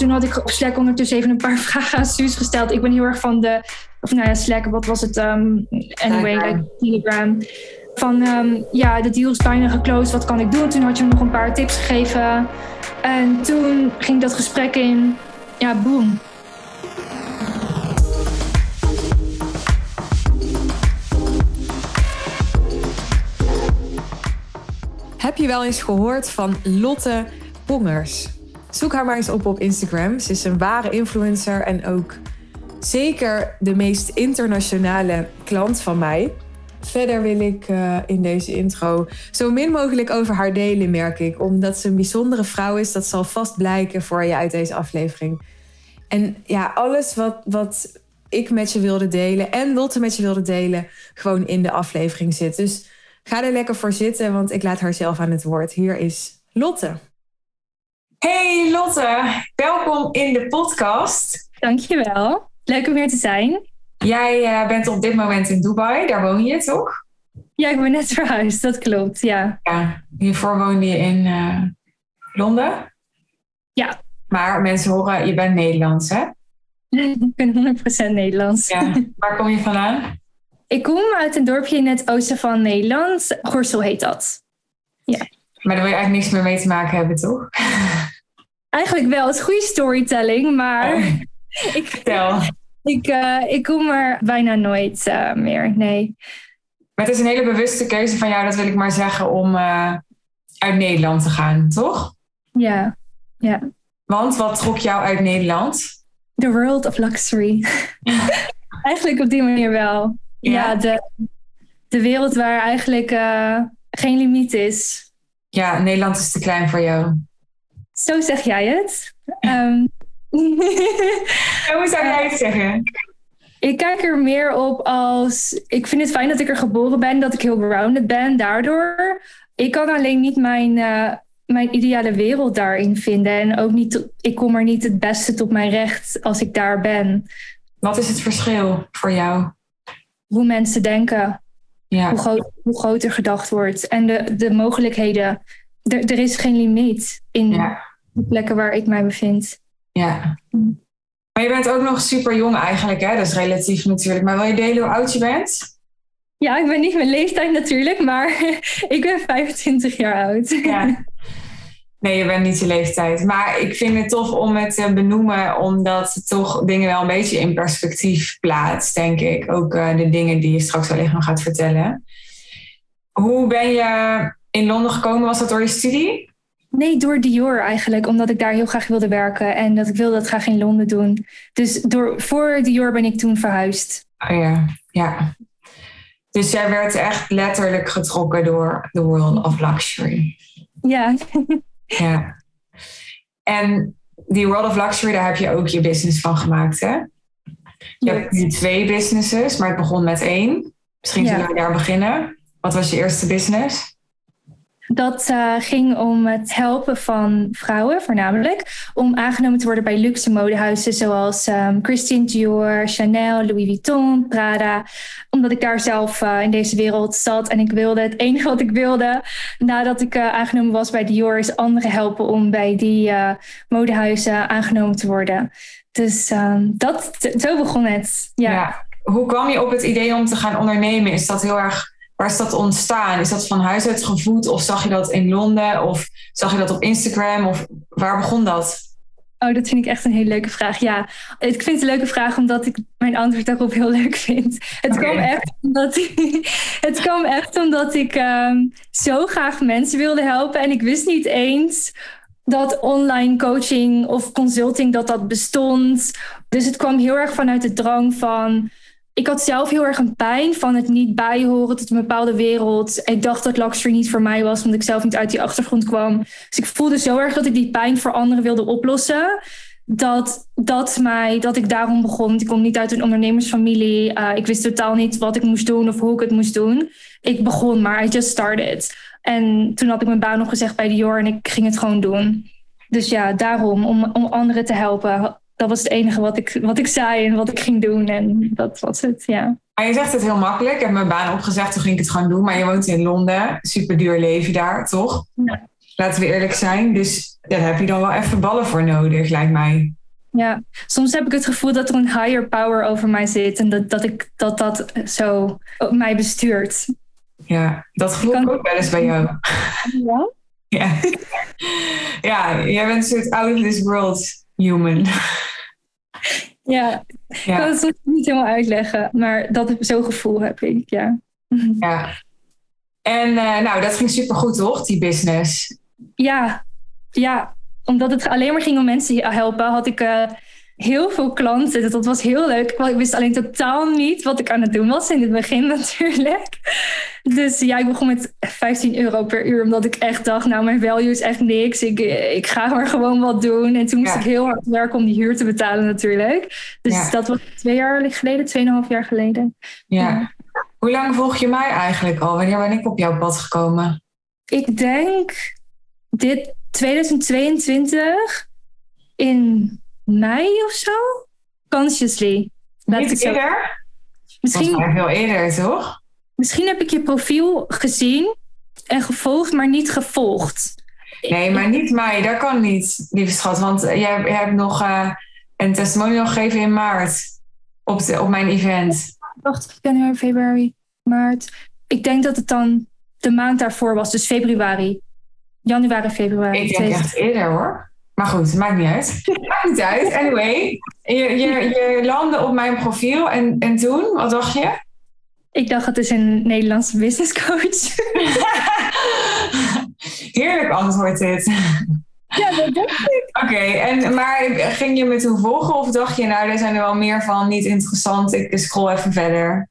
toen had ik op Slack ondertussen even een paar vragen aan Suus gesteld. Ik ben heel erg van de, of nou ja, Slack, wat was het? Um, anyway, like Telegram. Van um, ja, de deal is bijna geclosed, wat kan ik doen? Toen had je me nog een paar tips gegeven. En toen ging dat gesprek in, ja, boom. Heb je wel eens gehoord van Lotte Pongers? Zoek haar maar eens op op Instagram. Ze is een ware influencer en ook zeker de meest internationale klant van mij. Verder wil ik uh, in deze intro zo min mogelijk over haar delen, merk ik. Omdat ze een bijzondere vrouw is, dat zal vast blijken voor je uit deze aflevering. En ja, alles wat, wat ik met je wilde delen en Lotte met je wilde delen, gewoon in de aflevering zit. Dus ga er lekker voor zitten, want ik laat haar zelf aan het woord. Hier is Lotte. Hey Lotte, welkom in de podcast. Dankjewel. Leuk om hier te zijn. Jij uh, bent op dit moment in Dubai, daar woon je toch? Ja, ik ben net verhuisd, dat klopt, ja. Ja, hiervoor woonde je in uh, Londen? Ja. Maar mensen horen, je bent Nederlands, hè? ik ben 100% Nederlands. Ja. Waar kom je vandaan? Ik kom uit een dorpje in het oosten van Nederland. Gorsel heet dat. Ja. Maar daar wil je eigenlijk niks meer mee te maken hebben, toch? Eigenlijk wel. Het is goede storytelling, maar... Oh. ik, Vertel. Ik, uh, ik kom er bijna nooit uh, meer, nee. Maar het is een hele bewuste keuze van jou, dat wil ik maar zeggen, om uh, uit Nederland te gaan, toch? Ja, ja. Want wat trok jou uit Nederland? The world of luxury. eigenlijk op die manier wel. Ja, ja de, de wereld waar eigenlijk geen limiet is. Ja, Nederland is te klein voor jou. Zo zeg jij het. Um, hoe zou jij het zeggen? Ik kijk er meer op als. Ik vind het fijn dat ik er geboren ben, dat ik heel grounded ben. Daardoor. Ik kan alleen niet mijn, uh, mijn ideale wereld daarin vinden. En ook niet. Ik kom er niet het beste tot mijn recht als ik daar ben. Wat is het verschil voor jou? Hoe mensen denken. Ja. Hoe, groot, hoe groter gedacht wordt. En de, de mogelijkheden. Er, er is geen limiet in de plekken waar ik mij bevind. Ja. Maar je bent ook nog super jong eigenlijk, hè? Dat is relatief natuurlijk. Maar wil je delen hoe oud je bent? Ja, ik ben niet mijn leeftijd natuurlijk, maar ik ben 25 jaar oud. Ja. Nee, je bent niet je leeftijd. Maar ik vind het tof om het te benoemen, omdat het toch dingen wel een beetje in perspectief plaatst, denk ik. Ook uh, de dingen die je straks wel even gaat vertellen. Hoe ben je in Londen gekomen? Was dat door je studie? Nee, door Dior eigenlijk, omdat ik daar heel graag wilde werken en dat ik wilde dat graag in Londen doen. Dus door, voor Dior ben ik toen verhuisd. Oh ja, ja. Dus jij werd echt letterlijk getrokken door the world of luxury. Ja. ja. En die world of luxury, daar heb je ook je business van gemaakt, hè? Je hebt nu twee businesses, maar het begon met één. Misschien zullen we daar beginnen. Wat was je eerste business? Dat uh, ging om het helpen van vrouwen voornamelijk om aangenomen te worden bij luxe modehuizen zoals um, Christian Dior, Chanel, Louis Vuitton, Prada. Omdat ik daar zelf uh, in deze wereld zat en ik wilde het enige wat ik wilde nadat ik uh, aangenomen was bij Dior is anderen helpen om bij die modehuizen aangenomen te worden. Dus um, dat, zo begon het. Ja. Hoe kwam je op het idee om te gaan ondernemen? Is dat heel erg Waar is dat ontstaan? Is dat van huis uit gevoed of zag je dat in Londen of zag je dat op Instagram of waar begon dat? Oh, dat vind ik echt een hele leuke vraag. Ja, ik vind het een leuke vraag omdat ik mijn antwoord daarop heel leuk vind. Het, kwam, echt omdat ik, het kwam echt omdat ik um, zo graag mensen wilde helpen en ik wist niet eens dat online coaching of consulting dat dat bestond. Dus het kwam heel erg vanuit de drang van ik had zelf heel erg een pijn van het niet bijhoren tot een bepaalde wereld. Ik dacht dat luxury niet voor mij was, omdat ik zelf niet uit die achtergrond kwam. Dus ik voelde zo erg dat ik die pijn voor anderen wilde oplossen. Dat, dat, mij, dat ik daarom begon. Ik kom niet uit een ondernemersfamilie. Uh, ik wist totaal niet wat ik moest doen of hoe ik het moest doen. Ik begon maar, I just started. En toen had ik mijn baan nog gezegd bij Dior en ik ging het gewoon doen. Dus ja, daarom, om, om anderen te helpen, dat was het enige wat ik, wat ik zei en wat ik ging doen. En dat was het, ja. Maar je zegt het heel makkelijk. Ik heb mijn baan opgezegd, toen ging ik het gewoon doen. Maar je woont in Londen, super duur leven daar, toch? Ja. Laten we eerlijk zijn. Dus daar heb je dan wel even ballen voor nodig, lijkt mij. Ja, soms heb ik het gevoel dat er een higher power over mij zit en dat dat, ik, dat, dat zo mij bestuurt. Ja, dat gevoel kan... ik ook wel eens bij jou. Ja? Ja. ja, jij bent een soort out of this world human. Ja, ik kan het soms niet helemaal uitleggen, maar dat zo'n gevoel heb ik, ja. Ja. En uh, nou, dat ging supergoed, toch, die business? Ja, ja. Omdat het alleen maar ging om mensen helpen, had ik uh, heel veel klanten. Dat was heel leuk. Ik wist alleen totaal niet wat ik aan het doen was in het begin natuurlijk. Dus ja, ik begon met 15 euro per uur. Omdat ik echt dacht, nou mijn value is echt niks. Ik, ik ga maar gewoon wat doen. En toen moest ik heel hard werken om die huur te betalen natuurlijk. Dus dat was twee jaar geleden, tweeënhalf jaar geleden. Ja. Hoe lang volg je mij eigenlijk al? Wanneer ben ik op jouw pad gekomen? Ik denk dit 2022 in mei of zo. Consciously. Niet eerder? Misschien veel eerder, toch? Misschien heb ik je profiel gezien en gevolgd, maar niet gevolgd. Nee, maar niet mij. Dat kan niet, lieve schat. Want jij hebt nog uh, een testimonial gegeven in maart op, de, op mijn event. Wacht, januari, februari, maart. Ik denk dat het dan de maand daarvoor was, dus februari. Januari, februari. Ik denk echt eerder hoor. Maar goed, maakt niet uit. maakt niet uit. Anyway, je, je, je landde op mijn profiel en, en toen, wat dacht je? Ik dacht, het is een Nederlandse business coach. Heerlijk antwoord dit. Ja, dat dacht ik. Oké, en maar ging je me toen volgen of dacht je, nou, er zijn er wel meer van, niet interessant, ik scroll even verder?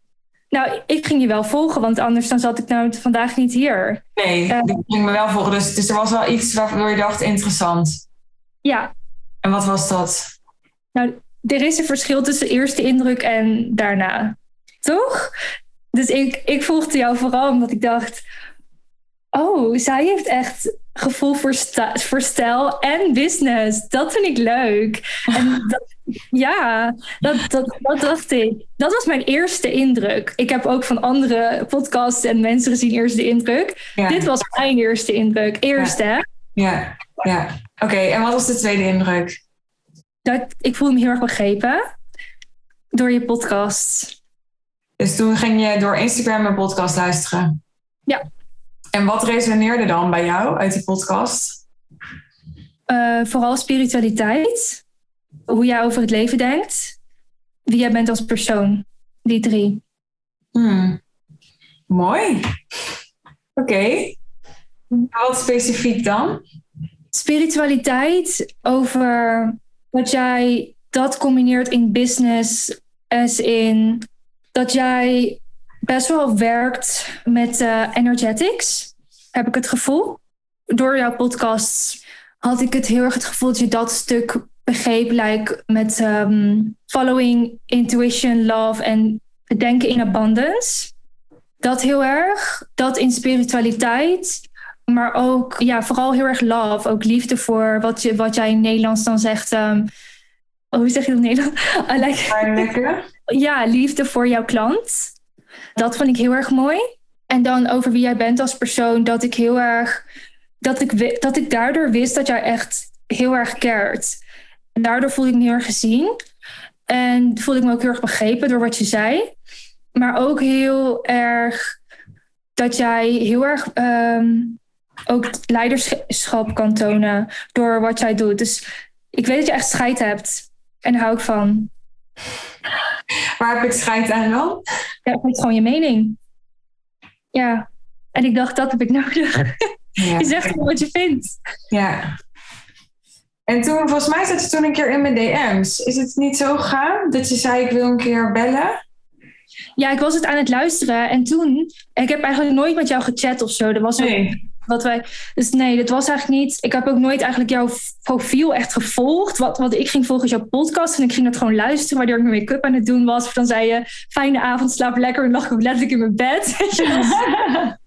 Nou, ik ging je wel volgen, want anders dan zat ik nou vandaag niet hier. Nee, uh, ik ging me wel volgen, dus, dus er was wel iets waardoor je dacht, interessant. Ja. En wat was dat? Nou, er is een verschil tussen eerste indruk en daarna. Toch? Dus ik, ik volgde jou vooral omdat ik dacht... Oh, zij heeft echt gevoel voor, voor stijl en business. Dat vind ik leuk. En dat, ja, dat, dat, dat dacht ik. Dat was mijn eerste indruk. Ik heb ook van andere podcasts en mensen gezien eerste indruk. Dit was mijn eerste indruk. Eerste, hè? Ja, ja. Oké, en wat was de tweede indruk? Dat, ik voelde me heel erg begrepen door je podcast. Dus toen ging je door Instagram een podcast luisteren? Ja. En wat resoneerde dan bij jou uit die podcast? Uh, vooral spiritualiteit. Hoe jij over het leven denkt. Wie jij bent als persoon. Die drie. Hmm. Mooi. Oké. Wat specifiek dan? Spiritualiteit over dat jij dat combineert in business, als in dat jij best wel werkt met uh, energetics, heb ik het gevoel. Door jouw podcasts had ik het heel erg het gevoel dat je dat stuk begreep, like met um, following intuition, love en denken in abundance. Dat heel erg. Dat in spiritualiteit. Maar ook, ja, vooral heel erg love. Ook liefde voor wat, je, wat jij in Nederlands dan zegt. Um, hoe zeg je dat in Nederlands? like, ja, liefde voor jouw klant. Dat vond ik heel erg mooi. En dan over wie jij bent als persoon. Dat ik heel erg. Dat ik, dat ik daardoor wist dat jij echt heel erg cared. En daardoor voelde ik me heel erg gezien. En voelde ik me ook heel erg begrepen door wat je zei. Maar ook heel erg dat jij heel erg um, ook leiderschap kan tonen door wat jij doet. Dus ik weet dat je echt scheid hebt. En daar hou ik van. Waar heb ik scheid aan dan? Ja, is gewoon je mening. Ja. En ik dacht, dat heb ik nodig. Ja. je zegt gewoon wat je vindt. Ja. En toen, volgens mij zat je toen een keer in mijn DM's. Is het niet zo gegaan dat je zei, ik wil een keer bellen? Ja, ik was het aan het luisteren. En toen, ik heb eigenlijk nooit met jou gechat of zo. Er was nee wat wij. Dus nee, dat was eigenlijk niet. Ik heb ook nooit eigenlijk jouw profiel echt gevolgd. Wat, wat ik ging volgens jouw podcast en ik ging dat gewoon luisteren, waardoor ik mijn make-up aan het doen was. Of dan zei je: Fijne avond, slaap lekker. En lag ik letterlijk in mijn bed.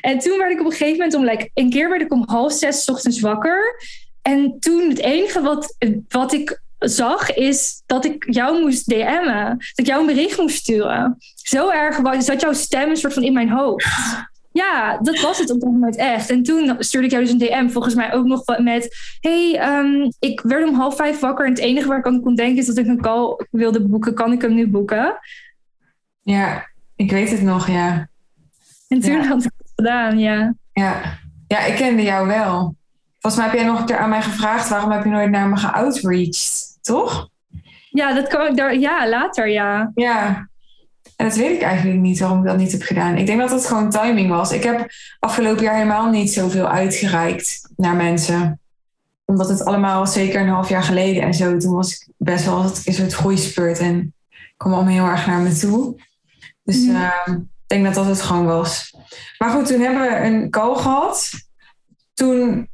en toen werd ik op een gegeven moment om like, een keer werd ik om half zes ochtends wakker. En toen het enige wat, wat ik zag, is dat ik jou moest DM'en. Dat ik jou een bericht moest sturen. Zo erg was dat jouw stem een soort van in mijn hoofd. Ja, dat was het op dat moment echt. En toen stuurde ik jou dus een DM, volgens mij ook nog met... hey, um, ik werd om half vijf wakker en het enige waar ik aan kon denken is dat ik een call wilde boeken. Kan ik hem nu boeken? Ja, ik weet het nog, ja. En toen had ik het gedaan, ja. Ja. ja, ik kende jou wel. Volgens mij heb jij nog een keer aan mij gevraagd... waarom heb je nooit naar me geoutreached, toch? Ja, dat kan ik daar... Ja, later, ja. Ja, en dat weet ik eigenlijk niet waarom ik dat niet heb gedaan. Ik denk dat het gewoon timing was. Ik heb afgelopen jaar helemaal niet zoveel uitgereikt naar mensen. Omdat het allemaal zeker een half jaar geleden en zo. Toen was ik best wel een soort groeispurt en kwam allemaal heel erg naar me toe. Dus mm. ik denk dat dat het gewoon was. Maar goed, toen hebben we een call gehad. Toen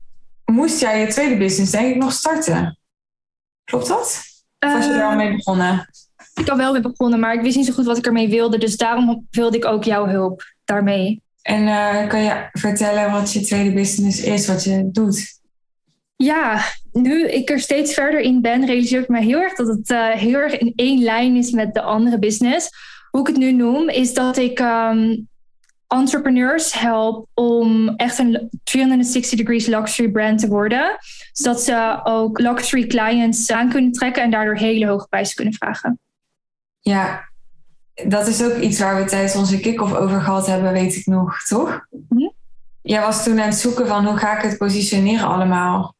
moest jij je tweede business denk ik nog starten. Klopt dat? Of was je er al mee begonnen? Ik al wel weer begonnen, maar ik wist niet zo goed wat ik ermee wilde. Dus daarom wilde ik ook jouw hulp daarmee. En uh, kan je vertellen wat je tweede business is, wat je doet? Ja, nu ik er steeds verder in ben, realiseer ik me heel erg dat het uh, heel erg in één lijn is met de andere business. Hoe ik het nu noem, is dat ik um, entrepreneurs help om echt een 360 degrees luxury brand te worden. Zodat ze ook luxury clients aan kunnen trekken en daardoor hele hoge prijzen kunnen vragen. Ja, dat is ook iets waar we tijdens onze kick-off over gehad hebben, weet ik nog, toch? Hm? Jij was toen aan het zoeken van hoe ga ik het positioneren allemaal.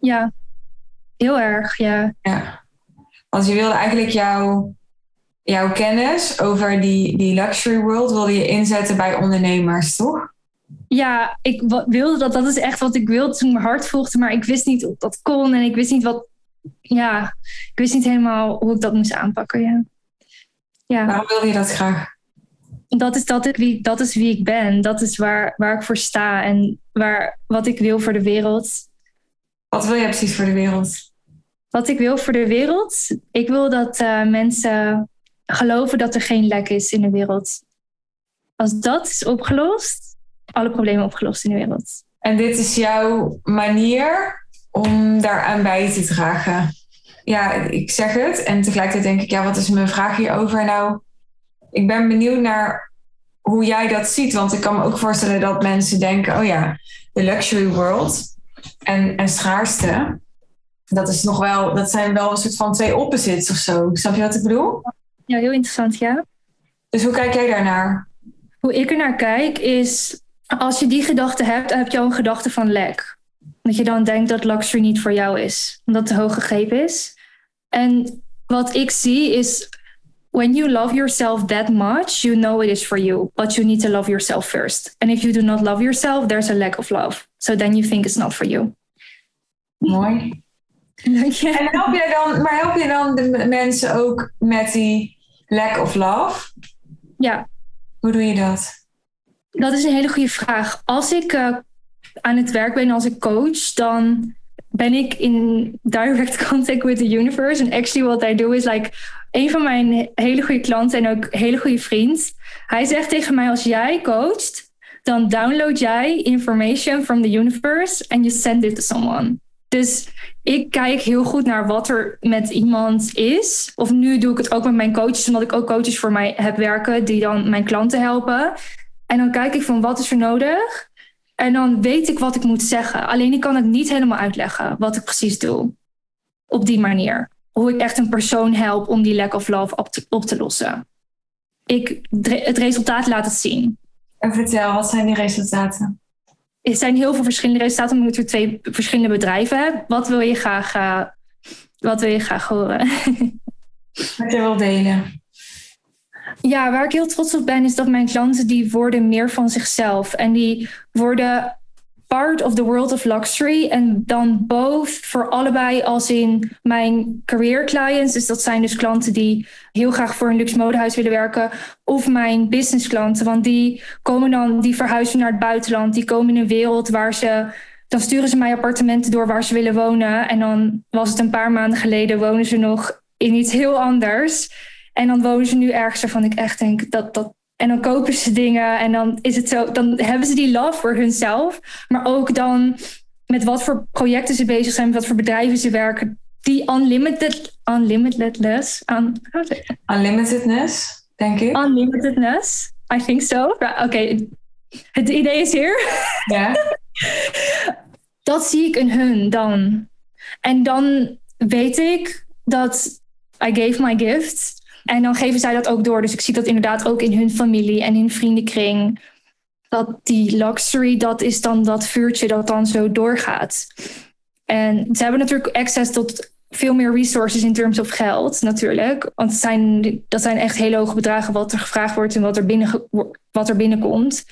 Ja, heel erg, ja. Ja, want je wilde eigenlijk jouw, jouw kennis over die, die luxury world wilde je inzetten bij ondernemers, toch? Ja, ik wilde dat. Dat is echt wat ik wilde toen mijn hart volgde, maar ik wist niet of dat kon en ik wist niet wat. Ja, ik wist niet helemaal hoe ik dat moest aanpakken. Ja. Ja. Waarom wil je dat graag? Dat is, dat, ik wie, dat is wie ik ben. Dat is waar, waar ik voor sta en waar, wat ik wil voor de wereld. Wat wil je precies voor de wereld? Wat ik wil voor de wereld? Ik wil dat uh, mensen geloven dat er geen lek is in de wereld. Als dat is opgelost, alle problemen opgelost in de wereld. En dit is jouw manier om daaraan bij te dragen? Ja, ik zeg het. En tegelijkertijd denk ik, ja, wat is mijn vraag hierover? Nou, ik ben benieuwd naar hoe jij dat ziet. Want ik kan me ook voorstellen dat mensen denken, oh ja, de luxury world en, en schaarste. Dat, is nog wel, dat zijn wel een soort van twee opposites of zo. Snap je wat ik bedoel? Ja, heel interessant, ja. Dus hoe kijk jij daarnaar? Hoe ik er naar kijk is, als je die gedachte hebt, heb je al een gedachte van lek. Dat je dan denkt dat luxury niet voor jou is, omdat het te hoog gegrepen is. En wat ik zie is, when you love yourself that much, you know it is for you, but you need to love yourself first. And if you do not love yourself, there's a lack of love. So then you think it's not for you. Mooi. En help je dan, maar help je dan de mensen ook met die lack of love? Ja. Hoe doe je dat? Dat is een hele goede vraag. Als ik uh, aan het werk ben als ik coach, dan ben ik in direct contact with the universe. En actually what I do is like een van mijn hele goede klanten en ook hele goede vriend. Hij zegt tegen mij als jij coacht, dan download jij information from the universe and you send it to someone. Dus ik kijk heel goed naar wat er met iemand is. Of nu doe ik het ook met mijn coaches, omdat ik ook coaches voor mij heb werken die dan mijn klanten helpen. En dan kijk ik van wat is er nodig en dan weet ik wat ik moet zeggen. Alleen ik kan het niet helemaal uitleggen wat ik precies doe. Op die manier. Hoe ik echt een persoon help om die lack of love op te, op te lossen. Ik, het resultaat laat het zien. En vertel, wat zijn die resultaten? Er zijn heel veel verschillende resultaten, omdat ik twee verschillende bedrijven heb. Wat wil je graag, uh, wat wil je graag horen? Wat je wil delen. Ja, waar ik heel trots op ben, is dat mijn klanten die worden meer van zichzelf. En die worden part of the world of luxury. En dan both voor allebei als in mijn career clients. Dus dat zijn dus klanten die heel graag voor een luxe modehuis willen werken. Of mijn business klanten. Want die komen dan, die verhuizen naar het buitenland. Die komen in een wereld waar ze dan sturen ze mij appartementen door waar ze willen wonen. En dan was het een paar maanden geleden, wonen ze nog in iets heel anders. En dan wonen ze nu ergens waarvan ik echt denk dat dat. En dan kopen ze dingen en dan is het zo. Dan hebben ze die love voor hunzelf. Maar ook dan met wat voor projecten ze bezig zijn, met wat voor bedrijven ze werken. Die unlimited, unlimitedness. Un, Unlimitedness, denk ik. Unlimitedness. I think so. Oké, het idee is hier. Ja. dat zie ik in hun dan. En dan weet ik dat I gave my gift. En dan geven zij dat ook door. Dus ik zie dat inderdaad ook in hun familie en in vriendenkring. Dat die luxury, dat is dan dat vuurtje dat dan zo doorgaat. En ze hebben natuurlijk access tot veel meer resources in terms of geld, natuurlijk. Want het zijn, dat zijn echt hele hoge bedragen wat er gevraagd wordt en wat er, binnen, wat er binnenkomt.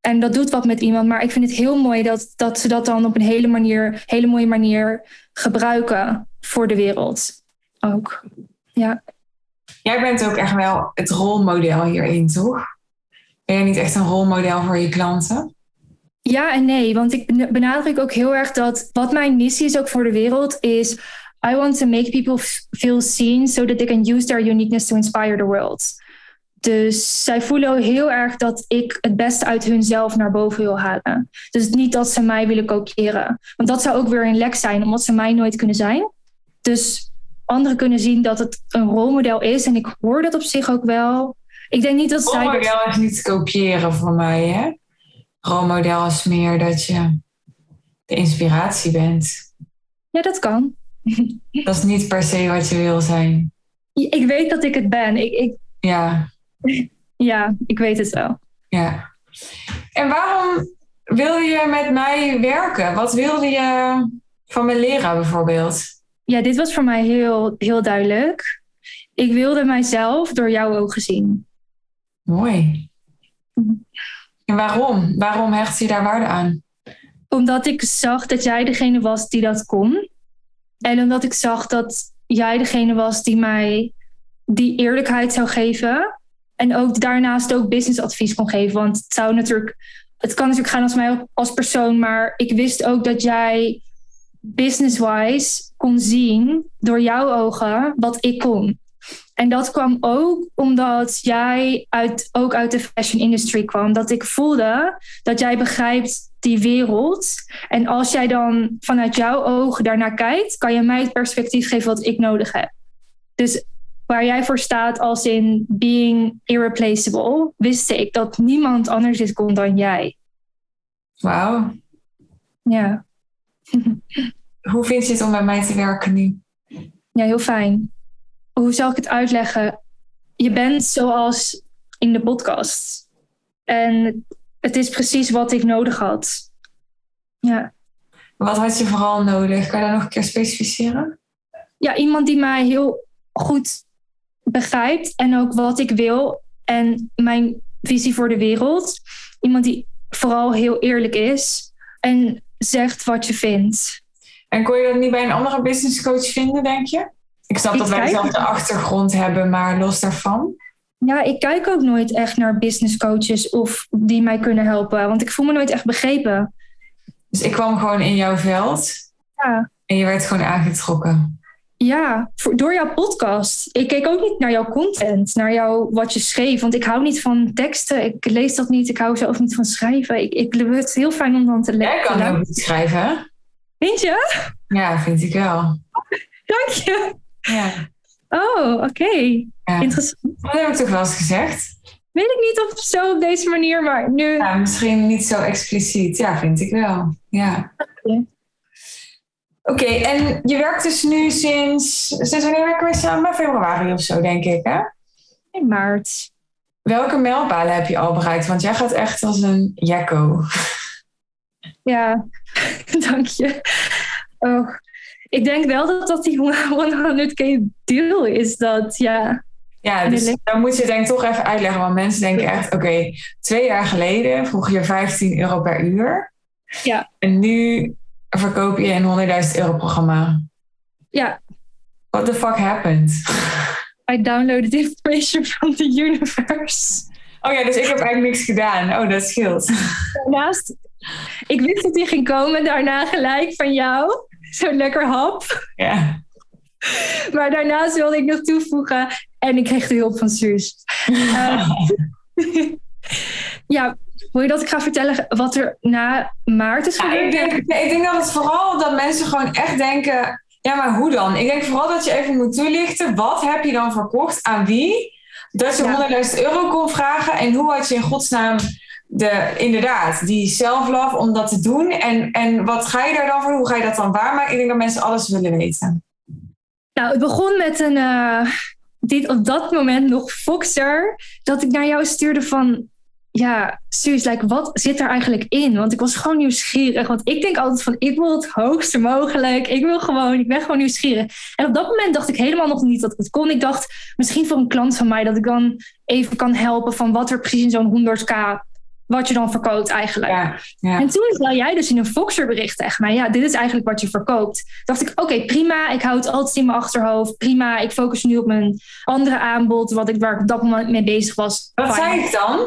En dat doet wat met iemand. Maar ik vind het heel mooi dat, dat ze dat dan op een hele, manier, hele mooie manier gebruiken voor de wereld. Ook. Ja. Jij bent ook echt wel het rolmodel hierin, toch? Ben je niet echt een rolmodel voor je klanten? Ja en nee, want ik benadruk ook heel erg dat wat mijn missie is ook voor de wereld is I want to make people feel seen so that they can use their uniqueness to inspire the world. Dus zij voelen heel erg dat ik het beste uit hunzelf naar boven wil halen. Dus niet dat ze mij willen kopiëren. Want dat zou ook weer een lek zijn, omdat ze mij nooit kunnen zijn. Dus anderen kunnen zien dat het een rolmodel is. En ik hoor dat op zich ook wel. Ik denk niet dat zij. Rolmodel is niet kopiëren voor mij, hè? Rolmodel is meer dat je de inspiratie bent. Ja, dat kan. Dat is niet per se wat je wil zijn. Ik weet dat ik het ben. Ik, ik... Ja. Ja, ik weet het wel. Ja. En waarom wil je met mij werken? Wat wilde je van me leren bijvoorbeeld? Ja, dit was voor mij heel, heel duidelijk. Ik wilde mijzelf door jouw ogen zien. Mooi. En waarom? Waarom hecht je daar waarde aan? Omdat ik zag dat jij degene was die dat kon. En omdat ik zag dat jij degene was die mij die eerlijkheid zou geven. En ook daarnaast ook businessadvies kon geven. Want het zou natuurlijk, het kan natuurlijk gaan als mij als persoon, maar ik wist ook dat jij business-wise kon zien door jouw ogen wat ik kon. En dat kwam ook omdat jij uit, ook uit de fashion industry kwam. Dat ik voelde dat jij begrijpt die wereld. En als jij dan vanuit jouw ogen daarnaar kijkt, kan je mij het perspectief geven wat ik nodig heb. Dus waar jij voor staat als in being irreplaceable, wist ik dat niemand anders dit kon dan jij. Wauw. Ja. Hoe vind je het om bij mij te werken nu? Ja, heel fijn. Hoe zal ik het uitleggen? Je bent zoals in de podcast. En het is precies wat ik nodig had. Ja. Wat had je vooral nodig? Kan je dat nog een keer specificeren? Ja, iemand die mij heel goed begrijpt en ook wat ik wil en mijn visie voor de wereld. Iemand die vooral heel eerlijk is en zegt wat je vindt. En kon je dat niet bij een andere business coach vinden, denk je? Ik snap dat wij dezelfde achtergrond hebben, maar los daarvan? Ja, ik kijk ook nooit echt naar business coaches of die mij kunnen helpen, want ik voel me nooit echt begrepen. Dus ik kwam gewoon in jouw veld ja. en je werd gewoon aangetrokken. Ja, voor, door jouw podcast. Ik keek ook niet naar jouw content, naar jou, wat je schreef. Want ik hou niet van teksten. Ik lees dat niet. Ik hou zelf niet van schrijven. Ik, ik het heel fijn om dan te lezen. Jij kan ook niet schrijven? Vind je? Ja, vind ik wel. Dank je. Ja. Oh, oké. Ja. Interessant. Dat heb ik toch wel eens gezegd? Weet ik niet of zo op deze manier, maar nu... Ja, misschien niet zo expliciet. Ja, vind ik wel. Ja. Oké. En je werkt dus nu sinds... Sinds wanneer werken we samen? Februari of zo, denk ik, hè? In maart. Welke mijlpalen heb je al bereikt? Want jij gaat echt als een jacko. Ja, dank je. Oh, ik denk wel dat dat die 100k deal is. Dat, ja. Ja, dus dan moet je denk ik toch even uitleggen. Want mensen denken echt, oké, twee jaar geleden vroeg je 15 euro per uur. Ja. En nu verkoop je een 100.000 euro programma. Ja. What the fuck happened? I downloaded information from the universe. Oh ja, dus ik heb eigenlijk niks gedaan. Oh, dat scheelt. Daarnaast, ik wist dat die ging komen. Daarna gelijk van jou. Zo'n lekker hap. Ja. Maar daarnaast wilde ik nog toevoegen. En ik kreeg de hulp van Suus. Uh, ja, wil je dat ik ga vertellen wat er na maart is gebeurd? Ja, ik, denk, nee, ik denk dat het vooral dat mensen gewoon echt denken... Ja, maar hoe dan? Ik denk vooral dat je even moet toelichten. Wat heb je dan verkocht? Aan wie? Dat je ja. 100.000 euro kon vragen. En hoe had je in godsnaam de, inderdaad, die self-love om dat te doen. En, en wat ga je daar dan voor? Hoe ga je dat dan waarmaken? Ik denk dat mensen alles willen weten. Nou, het begon met een, uh, dit op dat moment nog Foxer, dat ik naar jou stuurde van, ja, serieus, like, wat zit er eigenlijk in? Want ik was gewoon nieuwsgierig. Want ik denk altijd van, ik wil het hoogste mogelijk. Ik wil gewoon, ik ben gewoon nieuwsgierig. En op dat moment dacht ik helemaal nog niet dat het kon. Ik dacht, misschien voor een klant van mij, dat ik dan even kan helpen van wat er precies in zo'n 100k wat je dan verkoopt eigenlijk. Ja, ja. En toen zei jij dus in een Foxer bericht tegen mij, ja, dit is eigenlijk wat je verkoopt. dacht ik, oké, prima, ik hou het altijd in mijn achterhoofd. Prima, ik focus nu op mijn andere aanbod, wat ik, waar ik op dat moment mee bezig was. Wat zei ik dan?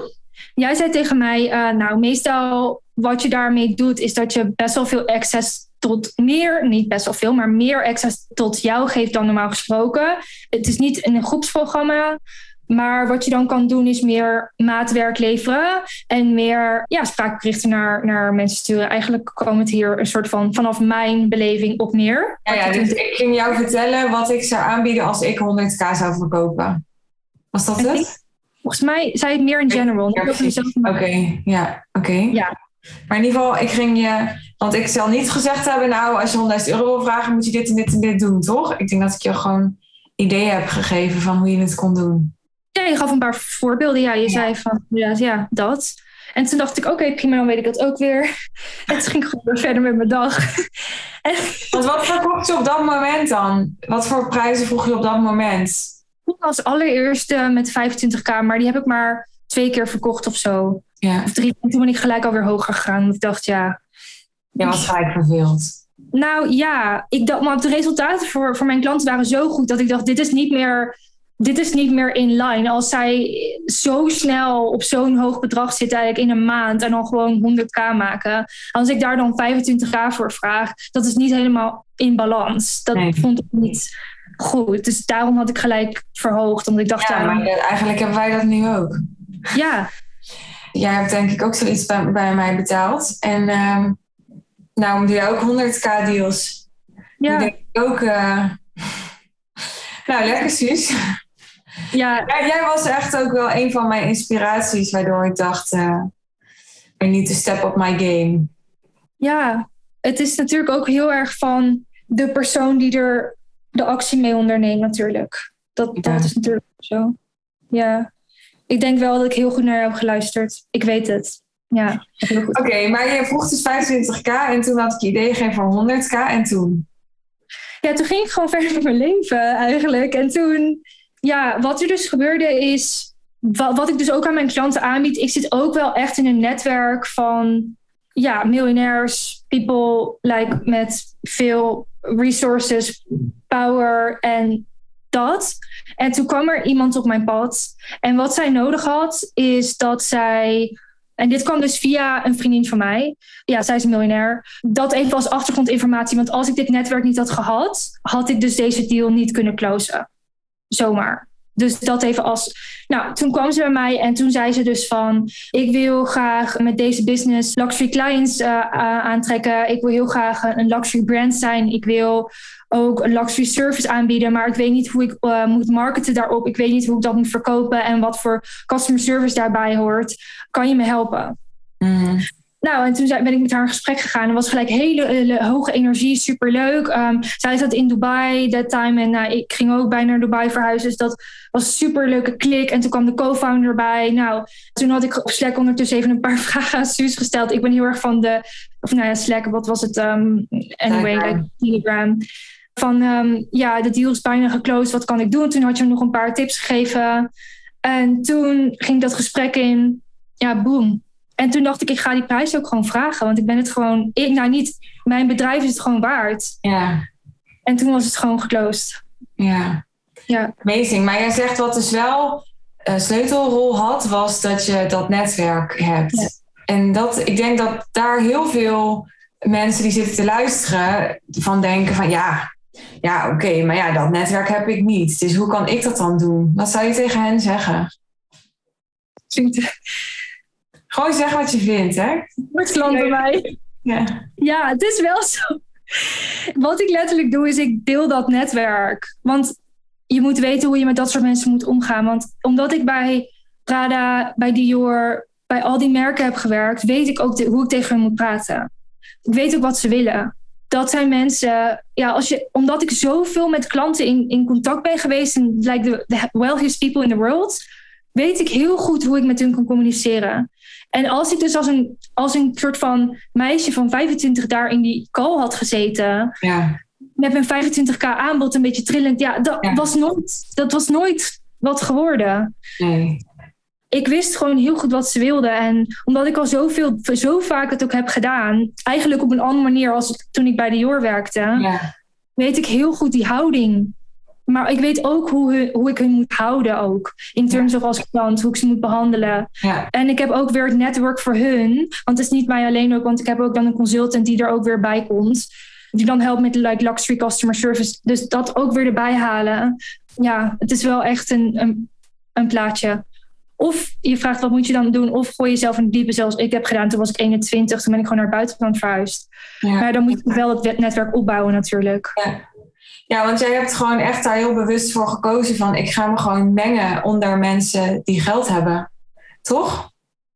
Jij zei tegen mij, uh, nou, meestal wat je daarmee doet, is dat je best wel veel access tot meer, niet best wel veel, maar meer access tot jou geeft dan normaal gesproken. Het is niet een groepsprogramma. Maar wat je dan kan doen is meer maatwerk leveren en meer ja, spraakberichten naar, naar mensen sturen. Eigenlijk komt het hier een soort van vanaf mijn beleving op neer. Ja, ja dus ik ging jou vertellen wat ik zou aanbieden als ik 100k zou verkopen. Was dat het? Volgens mij zei het meer in general. Oké, ja, oké. Ja. Maar in ieder geval, ik ging je. Want ik zal niet gezegd hebben, nou, als je 100.000 euro wil vragen, moet je dit en dit en dit doen, toch? Ik denk dat ik je gewoon ideeën heb gegeven van hoe je het kon doen. Je gaf een paar voorbeelden. Ja, je zei van, ja, ja, dat. En toen dacht ik, oké, prima, dan weet ik dat ook weer. En toen ging ik gewoon weer verder met mijn dag. Want wat verkocht je op dat moment dan? Wat voor prijzen vroeg je op dat moment? Als allereerste met 25k, maar die heb ik maar twee keer verkocht of zo. Ja. Of drie. En toen ben ik gelijk alweer hoger gegaan. Ik dacht, ja. Ja, was gelijk verveeld. Nou ja, ik dacht, maar de resultaten voor, voor mijn klanten waren zo goed dat ik dacht, dit is niet meer dit is niet meer in line. Als zij zo snel op zo'n hoog bedrag zitten, eigenlijk in een maand en dan gewoon 100k maken. Als ik daar dan 25k voor vraag, dat is niet helemaal in balans. Dat vond ik niet goed. Dus daarom had ik gelijk verhoogd. Omdat ik dacht, ja, maar eigenlijk hebben wij dat nu ook. Ja. Jij hebt denk ik ook zoiets bij, bij mij betaald. En uh, nou doe je ook 100k deals. Ja. denk ik ook... Uh... Nou, lekker Suus. Ja. Jij was echt ook wel een van mijn inspiraties, waardoor ik dacht, uh, I need to step up my game. Ja, het is natuurlijk ook heel erg van de persoon die er de actie mee onderneemt natuurlijk. Dat, dat is natuurlijk zo. Ja, ik denk wel dat ik heel goed naar jou heb geluisterd. Ik weet het. Ja, Oké, maar je vroeg dus 25k en toen had ik je idee gegeven voor 100k en toen? Ja, toen ging ik gewoon verder met mijn leven eigenlijk. En toen ja, wat er dus gebeurde is, wat, ik dus ook aan mijn klanten aanbied, ik zit ook wel echt in een netwerk van ja, miljonairs, people like, met veel resources, power en dat. En toen kwam er iemand op mijn pad. En wat zij nodig had, is dat zij. En dit kwam dus via een vriendin van mij. Ja, zij is een miljonair. Dat even als achtergrondinformatie. Want als ik dit netwerk niet had gehad, had ik dus deze deal niet kunnen closen zomaar. Dus dat even als. Nou, toen kwam ze bij mij en toen zei ze dus van: Ik wil graag met deze business luxury clients uh, aantrekken. Ik wil heel graag een luxury brand zijn. Ik wil ook een luxury service aanbieden, maar ik weet niet hoe ik uh, moet marketen daarop. Ik weet niet hoe ik dat moet verkopen en wat voor customer service daarbij hoort. Kan je me helpen? Mm. Nou, en toen ben ik met haar in gesprek gegaan. Er was gelijk hele, hoge energie, superleuk. Um, zij zat in Dubai that time en uh, ik ging ook bijna naar Dubai verhuizen. Dus dat was een superleuke klik. En toen kwam de co-founder bij. Nou, toen had ik op Slack ondertussen even een paar vragen aan Suus gesteld. Ik ben heel erg van de, of nou ja, Slack, wat was het? Um, anyway, like Telegram. Van um, ja, de deal is bijna geclosed, wat kan ik doen? Toen had je nog een paar tips gegeven. En toen ging dat gesprek in. Ja, boom en toen dacht ik, ik ga die prijs ook gewoon vragen. Want ik ben het gewoon, ik, nou niet, mijn bedrijf is het gewoon waard. Ja. En toen was het gewoon geclosed. Ja. Ja. Amazing. Maar jij zegt wat dus wel een sleutelrol had, was dat je dat netwerk hebt. En dat, ik denk dat daar heel veel mensen die zitten te luisteren van denken van ja, ja oké, maar ja, dat netwerk heb ik niet. Dus hoe kan ik dat dan doen? Wat zou je tegen hen zeggen? Gewoon zeg wat je vindt, hè? Wordt klant bij mij. Ja. ja, het is wel zo. Wat ik letterlijk doe, is ik deel dat netwerk. Want je moet weten hoe je met dat soort mensen moet omgaan. Want omdat ik bij Prada, bij Dior, bij al die merken heb gewerkt, weet ik ook hoe ik tegen hen moet praten. Ik weet ook wat ze willen. Dat zijn mensen, ja, als je, omdat ik zoveel met klanten in, in contact ben geweest en like the, the wealthiest people in the world, weet ik heel goed hoe ik met hun kan communiceren. En als ik dus als een, als een soort van meisje van 25 daar in die call had gezeten, ja. met mijn 25k aanbod een beetje trillend, ja, dat, Was, nooit, dat was nooit wat geworden. Nee. Ik wist gewoon heel goed wat ze wilden. En omdat ik al zoveel, zo vaak het ook heb gedaan, eigenlijk op een andere manier als toen ik bij de Jor werkte, ja. weet ik heel goed die houding maar ik weet ook hoe, hoe ik hun moet houden ook. In terms of als klant, hoe ik ze moet behandelen. Ja. En ik heb ook weer het netwerk voor hun. Want het is niet mij alleen ook, want ik heb ook dan een consultant die er ook weer bij komt. Die dan helpt met like, luxury customer service. Dus dat ook weer erbij halen. Ja, het is wel echt een, een, een plaatje. Of je vraagt wat moet je dan doen? Of gooi jezelf in de diepe, zoals ik heb gedaan. Toen was ik 21, toen ben ik gewoon naar het buitenland verhuisd. Ja. Maar dan moet je wel het netwerk opbouwen natuurlijk. Ja. Ja, want jij hebt gewoon echt daar heel bewust voor gekozen van ik ga me gewoon mengen onder mensen die geld hebben. Toch?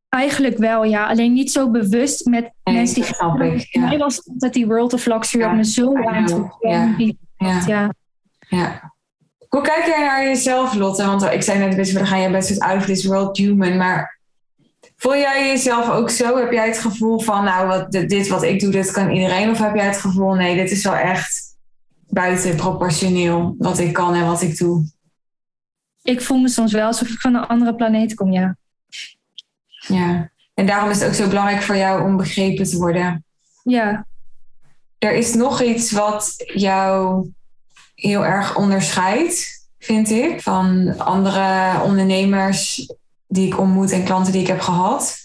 Eigenlijk wel, ja. Alleen niet zo bewust met Nee, mensen die geld ik, ja. Mij was dat die World of Luxury Ja, had me zo aangetrokken. Ja. Ja. ja. Hoe kijk jij naar jezelf, Lotte? Want ik zei net, we gaan jij best out of this world human, maar voel jij jezelf ook zo? Heb jij het gevoel van, nou, wat, dit wat ik doe, dit kan iedereen? Of heb jij het gevoel, nee, dit is wel echt buiten proportioneel wat ik kan en wat ik doe? Ik voel me soms wel alsof ik van een andere planeet kom, ja. Ja. En daarom is het ook zo belangrijk voor jou om begrepen te worden. Ja, Er is nog iets wat jou heel erg onderscheidt, vind ik, van andere ondernemers die ik ontmoet en klanten die ik heb gehad.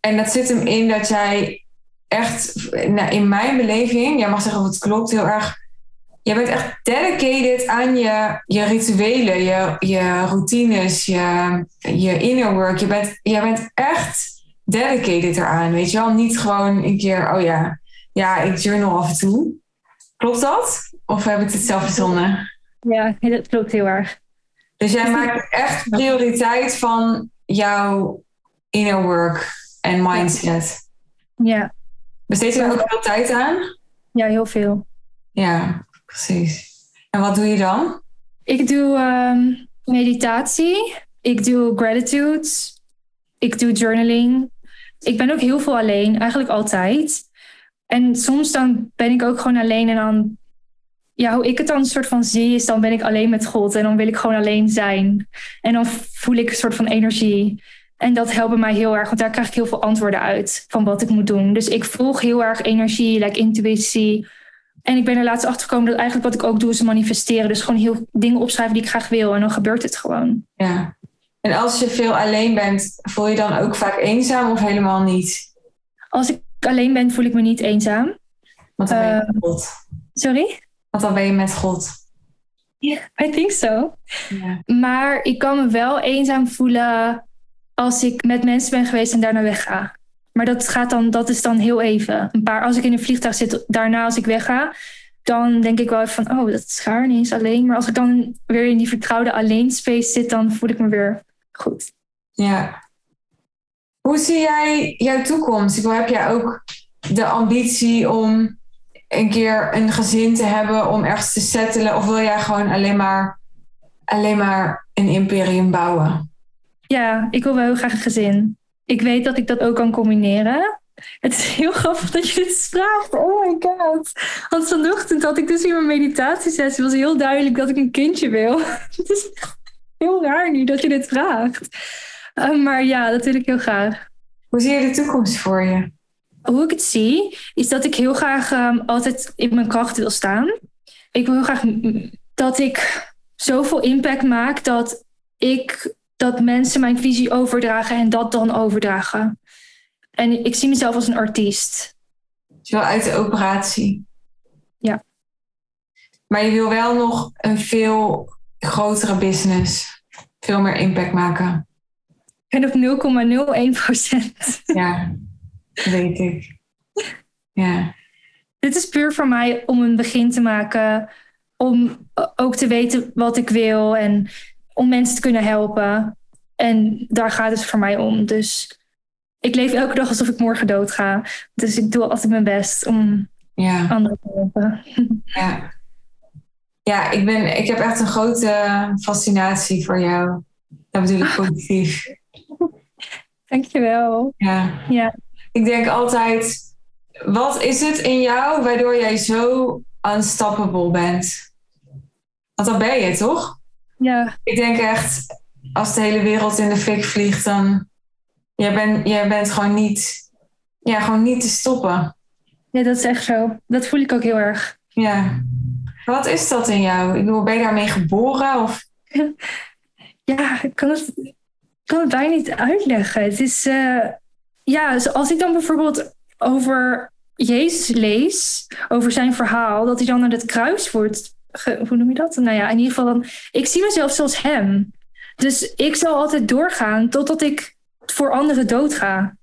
En dat zit hem in dat jij echt, nou, in mijn beleving, jij mag zeggen of het klopt, heel erg. Jij bent echt dedicated aan je, je rituelen, je, je routines, je, je inner work. Je bent, jij bent echt dedicated eraan, weet je wel? Niet gewoon een keer, oh ja, ja, ik journal af en toe. Klopt dat? Of heb ik het zelf verzonnen? ja dat klopt heel erg. Dus jij maakt echt prioriteit van jouw inner work en mindset. Ja, Besteed je er ook veel tijd aan? ja heel veel. Ja, precies. En wat doe je dan? Ik doe ehm, meditatie. Ik doe gratitude. Ik doe journaling. Ik ben ook heel veel alleen, eigenlijk altijd. En soms dan ben ik ook gewoon alleen en dan... Ja, hoe ik het dan een soort van zie is, dan ben ik alleen met God. En dan wil ik gewoon alleen zijn. En dan voel ik een soort van energie. En dat helpt mij heel erg, want daar krijg ik heel veel antwoorden uit van wat ik moet doen. Dus ik volg heel erg energie, like intuïtie. En ik ben er laatst achter gekomen dat eigenlijk wat ik ook doe is manifesteren. Dus gewoon heel dingen opschrijven die ik graag wil. En dan gebeurt het gewoon. Ja. En als je veel alleen bent, voel je dan ook vaak eenzaam of helemaal niet? Als ik alleen ben, voel ik me niet eenzaam. Want dan ben je Eh, met God. Sorry? Want dan ben je met God. I think so. Maar ik kan me wel eenzaam voelen als ik met mensen ben geweest en daarna wegga. Maar dat, gaat dan, dat is dan heel even. Een paar, als ik in een vliegtuig zit, daarna als ik wegga, dan denk ik wel even van, oh, dat is gaar, niet eens alleen. Maar als ik dan weer in die vertrouwde alleen space zit, dan voel ik me weer goed. Ja. Hoe zie jij jouw toekomst? Ik bedoel, heb jij ook de ambitie om een keer een gezin te hebben, om ergens te settelen? Of wil jij gewoon alleen maar, alleen maar een imperium bouwen? Ja, ik wil wel heel graag een gezin. Ik weet dat ik dat ook kan combineren. Het is heel grappig dat je dit vraagt. Oh my god. Want vanochtend had ik dus in mijn meditatiesessie was heel duidelijk dat ik een kindje wil. Het is heel raar nu dat je dit vraagt. Uh, maar ja, dat wil ik heel graag. Hoe zie je de toekomst voor je? Hoe ik het zie, is dat ik heel graag um, altijd in mijn kracht wil staan. Ik wil heel graag dat ik zoveel impact maak dat ik dat mensen mijn visie overdragen en dat dan overdragen. En ik zie mezelf als een artiest. Wil uit de operatie. Ja. Maar je wil wel nog een veel grotere business. Veel meer impact maken. Ben op 0,01 procent. Ja, weet ik. Ja. Dit is puur voor mij om een begin te maken. Om ook te weten wat ik wil. En om mensen te kunnen helpen. En daar gaat het voor mij om. Dus ik leef elke dag alsof ik morgen dood ga. Dus ik doe altijd mijn best om Ja, anderen te helpen. ja. Ja, ik, ben, ik heb echt een grote fascinatie voor jou. Dat bedoel ik positief. Dankjewel. Ja. Ja. Ik denk altijd, wat is het in jou waardoor jij zo unstoppable bent? Want dat ben je, toch? Ja, Ik denk echt, als de hele wereld in de fik vliegt, dan... Jij, bent jij bent gewoon niet, ja, gewoon niet te stoppen. ja, dat is echt zo. Dat voel ik ook heel erg. Ja. Wat is dat in jou? Ik bedoel, ben je daarmee geboren? Of... Ja, ik kan het, kan het bijna niet uitleggen. Het is, eh, ja, als ik dan bijvoorbeeld over Jezus lees, over zijn verhaal, dat hij dan naar het kruis wordt, hoe noem je dat? Nou ja, in ieder geval dan, ik zie mezelf zoals hem. Dus ik zal altijd doorgaan totdat ik voor anderen doodga.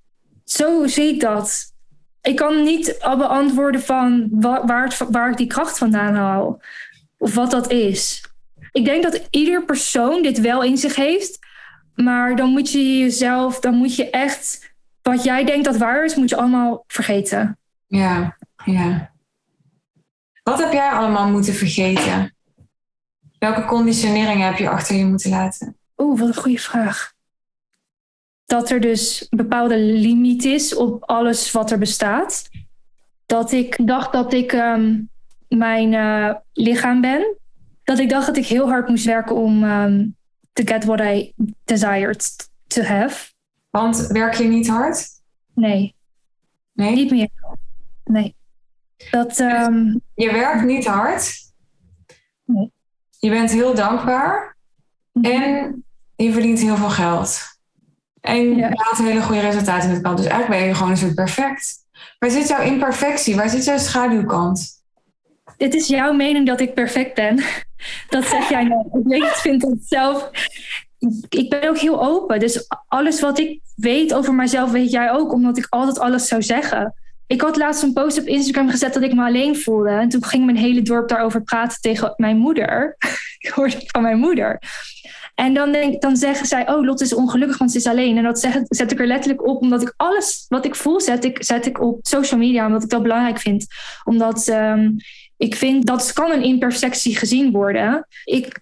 Zo zie ik dat. Ik kan niet beantwoorden van wa- waar, het, waar ik die kracht vandaan haal. Of wat dat is. Ik denk dat ieder persoon dit wel in zich heeft. Maar dan moet je jezelf, dan moet je echt, wat jij denkt dat waar is, moet je allemaal vergeten. Ja, ja. Wat heb jij allemaal moeten vergeten? Welke conditioneringen heb je achter je moeten laten? Oeh, wat een goede vraag. Dat er dus een bepaalde limiet is op alles wat er bestaat. Dat ik dacht dat ik ehm, mijn eh, lichaam ben. Dat ik dacht dat ik heel hard moest werken om ehm, to get what I desired to have. Want werk je niet hard? Nee, Nee? niet meer. Nee. Dat, ehm, Je werkt niet hard. Nee. Je bent heel dankbaar. En je verdient heel veel geld. En Ja. je haalt hele goede resultaten met kant. Dus eigenlijk ben je gewoon een soort perfect. Waar zit jouw imperfectie? Waar zit jouw schaduwkant? het is jouw mening dat ik perfect ben. Dat zeg jij nou. Ik weet, ik vind het zelf. Ik ben ook heel open. Dus alles wat ik weet over mezelf, weet jij ook, omdat ik altijd alles zou zeggen. Ik had laatst een post op Instagram gezet dat ik me alleen voelde. En toen ging mijn hele dorp daarover praten tegen mijn moeder. Ik hoorde het van mijn moeder. En dan, denk, dan zeggen zij, oh, Lotte is ongelukkig, want ze is alleen. En dat zeg, zet ik er letterlijk op, omdat ik alles wat ik voel, zet ik, zet ik op social media, omdat ik dat belangrijk vind. Omdat ehm, ik vind dat kan een imperfectie gezien worden. Ik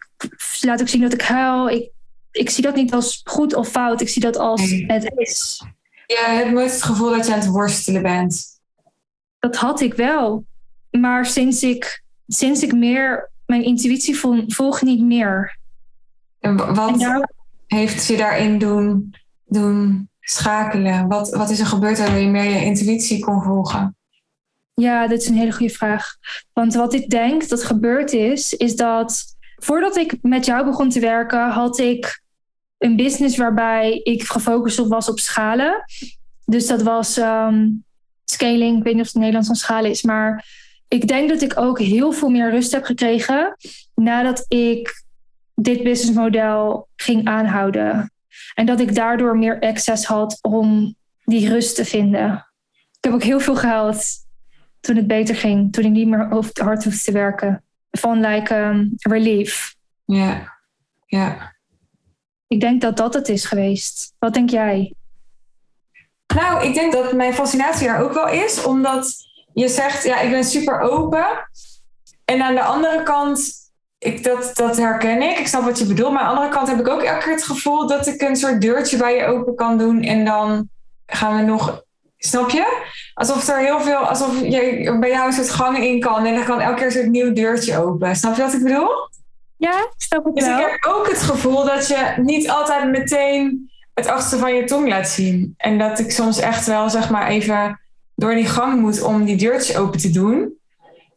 laat ook zien dat ik huil. Ik, ik zie dat niet als goed of fout. Ik zie dat als Nee. het is. Je hebt nooit het gevoel dat je aan het worstelen bent. Dat had ik wel. Maar sinds ik, sinds ik meer mijn intuïtie vol, volg, niet meer. En wa- En wat daar, heeft je daarin doen, doen schakelen? Wat, wat is er gebeurd waardoor je meer je intuïtie kon volgen? ja, dit is een hele goede vraag. Want wat ik denk dat gebeurd is, is dat voordat ik met jou begon te werken, had ik een business waarbij ik gefocust op was op schalen. Dus dat was ehm, scaling. Ik weet niet of het Nederlands van schalen is, maar ik denk dat ik ook heel veel meer rust heb gekregen nadat ik dit businessmodel ging aanhouden. En dat ik daardoor meer access had om die rust te vinden. Ik heb ook heel veel gehaald toen het beter ging, toen ik niet meer hard hoefde te werken. Van like um, relief. Ja, ja. Ik denk dat dat het is geweest. Wat denk jij? Nou, ik denk dat mijn fascinatie er ook wel is, omdat je zegt, ja, ik ben super open. En aan de andere kant, ik, dat, dat herken ik, ik snap wat je bedoelt. Maar aan de andere kant heb ik ook elke keer het gevoel dat ik een soort deurtje bij je open kan doen. En dan gaan we nog, snap je? Alsof er heel veel, alsof je bij jou een soort gang in kan. En dan kan elke keer een soort nieuw deurtje open. Snap je wat ik bedoel? Ja, ik snap het Dus ik wel. heb ook het gevoel dat je niet altijd meteen het achterste van je tong laat zien. En dat ik soms echt wel, zeg maar, even door die gang moet om die deurtjes open te doen.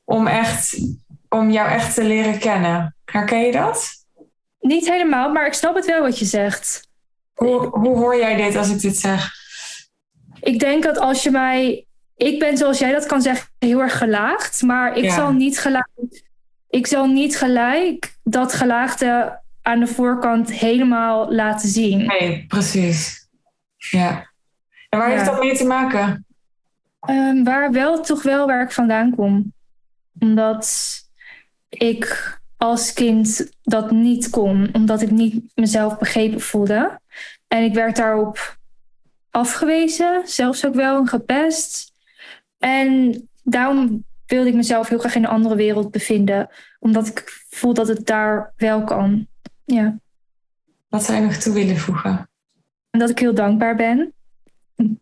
Om echt, om jou echt te leren kennen. Herken je dat? Niet helemaal, maar ik snap het wel wat je zegt. Hoe, hoe hoor jij dit als ik dit zeg? Ik denk dat als je mij. Ik ben zoals jij dat kan zeggen, heel erg gelaagd. Maar ik, Ja. zal, niet ik zal niet gelijk dat gelaagde aan de voorkant helemaal laten zien. Nee, precies. Ja. En waar Ja. heeft dat mee te maken? Ehm, waar wel toch wel waar ik vandaan kom. Omdat ik als kind dat niet kon. Omdat ik niet mezelf begrepen voelde. En ik werd daarop afgewezen, zelfs ook wel gepest. En daarom wilde ik mezelf heel graag in een andere wereld bevinden, omdat ik voel dat het daar wel kan. Ja. Wat zou je nog toe willen voegen? En dat ik heel dankbaar ben.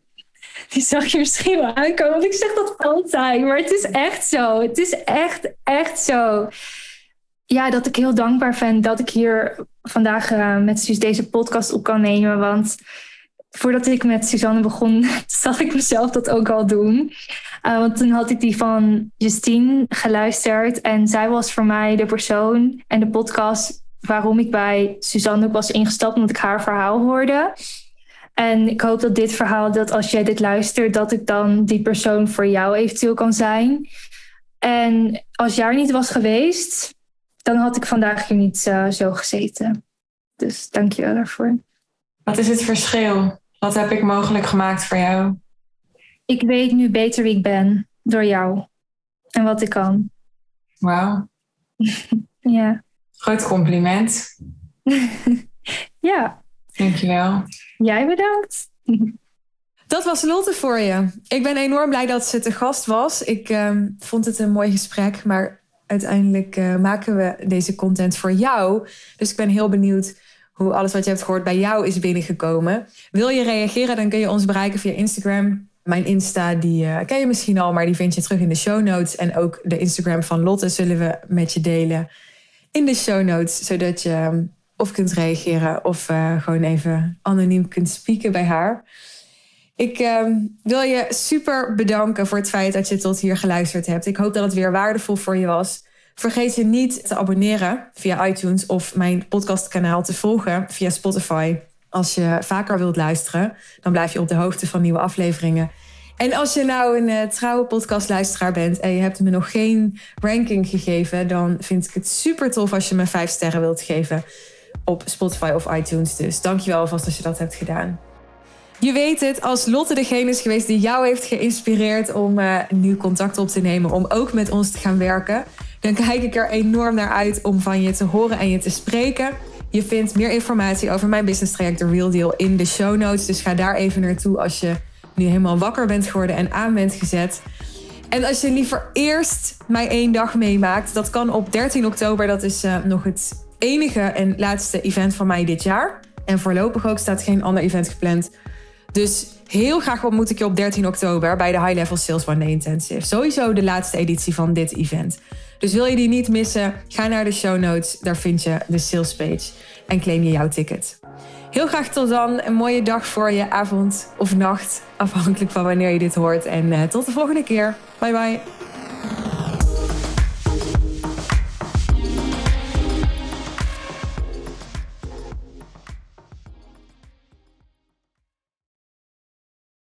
Die zag je misschien wel aankomen, want ik zeg dat altijd. Maar het is echt zo. Het is echt, echt zo. Ja, dat ik heel dankbaar ben dat ik hier vandaag uh, met deze podcast op kan nemen. Want voordat ik met Suzanne begon, zag ik mezelf dat ook al doen. Uh, want toen had ik die van Justine geluisterd. En zij was voor mij de persoon en de podcast waarom ik bij Suzanne ook was ingestapt, omdat ik haar verhaal hoorde. En ik hoop dat dit verhaal, dat als jij dit luistert, dat ik dan die persoon voor jou eventueel kan zijn. En als jij er niet was geweest, dan had ik vandaag hier niet uh, zo gezeten. Dus dank je wel daarvoor. Wat is het verschil? Wat heb ik mogelijk gemaakt voor jou? Ik weet nu beter wie ik ben door jou en wat ik kan. Wauw. ja. Groot compliment. ja. Dankjewel. Jij bedankt. Dat was Lotte voor je. Ik ben enorm blij dat ze te gast was. Ik uh, vond het een mooi gesprek, maar uiteindelijk uh, maken we deze content voor jou. Dus ik ben heel benieuwd hoe alles wat je hebt gehoord bij jou is binnengekomen. Wil je reageren, dan kun je ons bereiken via Instagram. Mijn Insta, die uh, ken je misschien al, maar die vind je terug in de show notes. En ook de Instagram van Lotte zullen we met je delen in de show notes, zodat je ehm, of kunt reageren of uh, gewoon even anoniem kunt spieken bij haar. Ik uh, wil je super bedanken voor het feit dat je tot hier geluisterd hebt. Ik hoop dat het weer waardevol voor je was. Vergeet je niet te abonneren via iTunes of mijn podcastkanaal te volgen via Spotify. Als je vaker wilt luisteren, dan blijf je op de hoogte van nieuwe afleveringen. En als je nou een uh, trouwe podcastluisteraar bent en je hebt me nog geen ranking gegeven, dan vind ik het super tof als je me vijf sterren wilt geven op Spotify of iTunes. Dus dankjewel alvast als je dat hebt gedaan. Je weet het, als Lotte degene is geweest die jou heeft geïnspireerd om uh, nieuw contact op te nemen, om ook met ons te gaan werken, dan kijk ik er enorm naar uit om van je te horen en je te spreken. Je vindt meer informatie over mijn business traject, The Real Deal, in de show notes. Dus ga daar even naartoe als je nu helemaal wakker bent geworden en aan bent gezet. En als je liever eerst mij één dag meemaakt, dat kan op 13 oktober. Dat is uh, nog het enige en laatste event van mij dit jaar. En voorlopig ook staat geen ander event gepland. Dus heel graag ontmoet ik je op 13 oktober bij de High Level Sales One Day Intensive. Sowieso de laatste editie van dit event. Dus wil je die niet missen, ga naar de show notes. Daar vind je de sales page en claim je jouw ticket. Heel graag tot dan. Een mooie dag voor je, avond of nacht. Afhankelijk van wanneer je dit hoort. En eh, tot de volgende keer. Bye bye.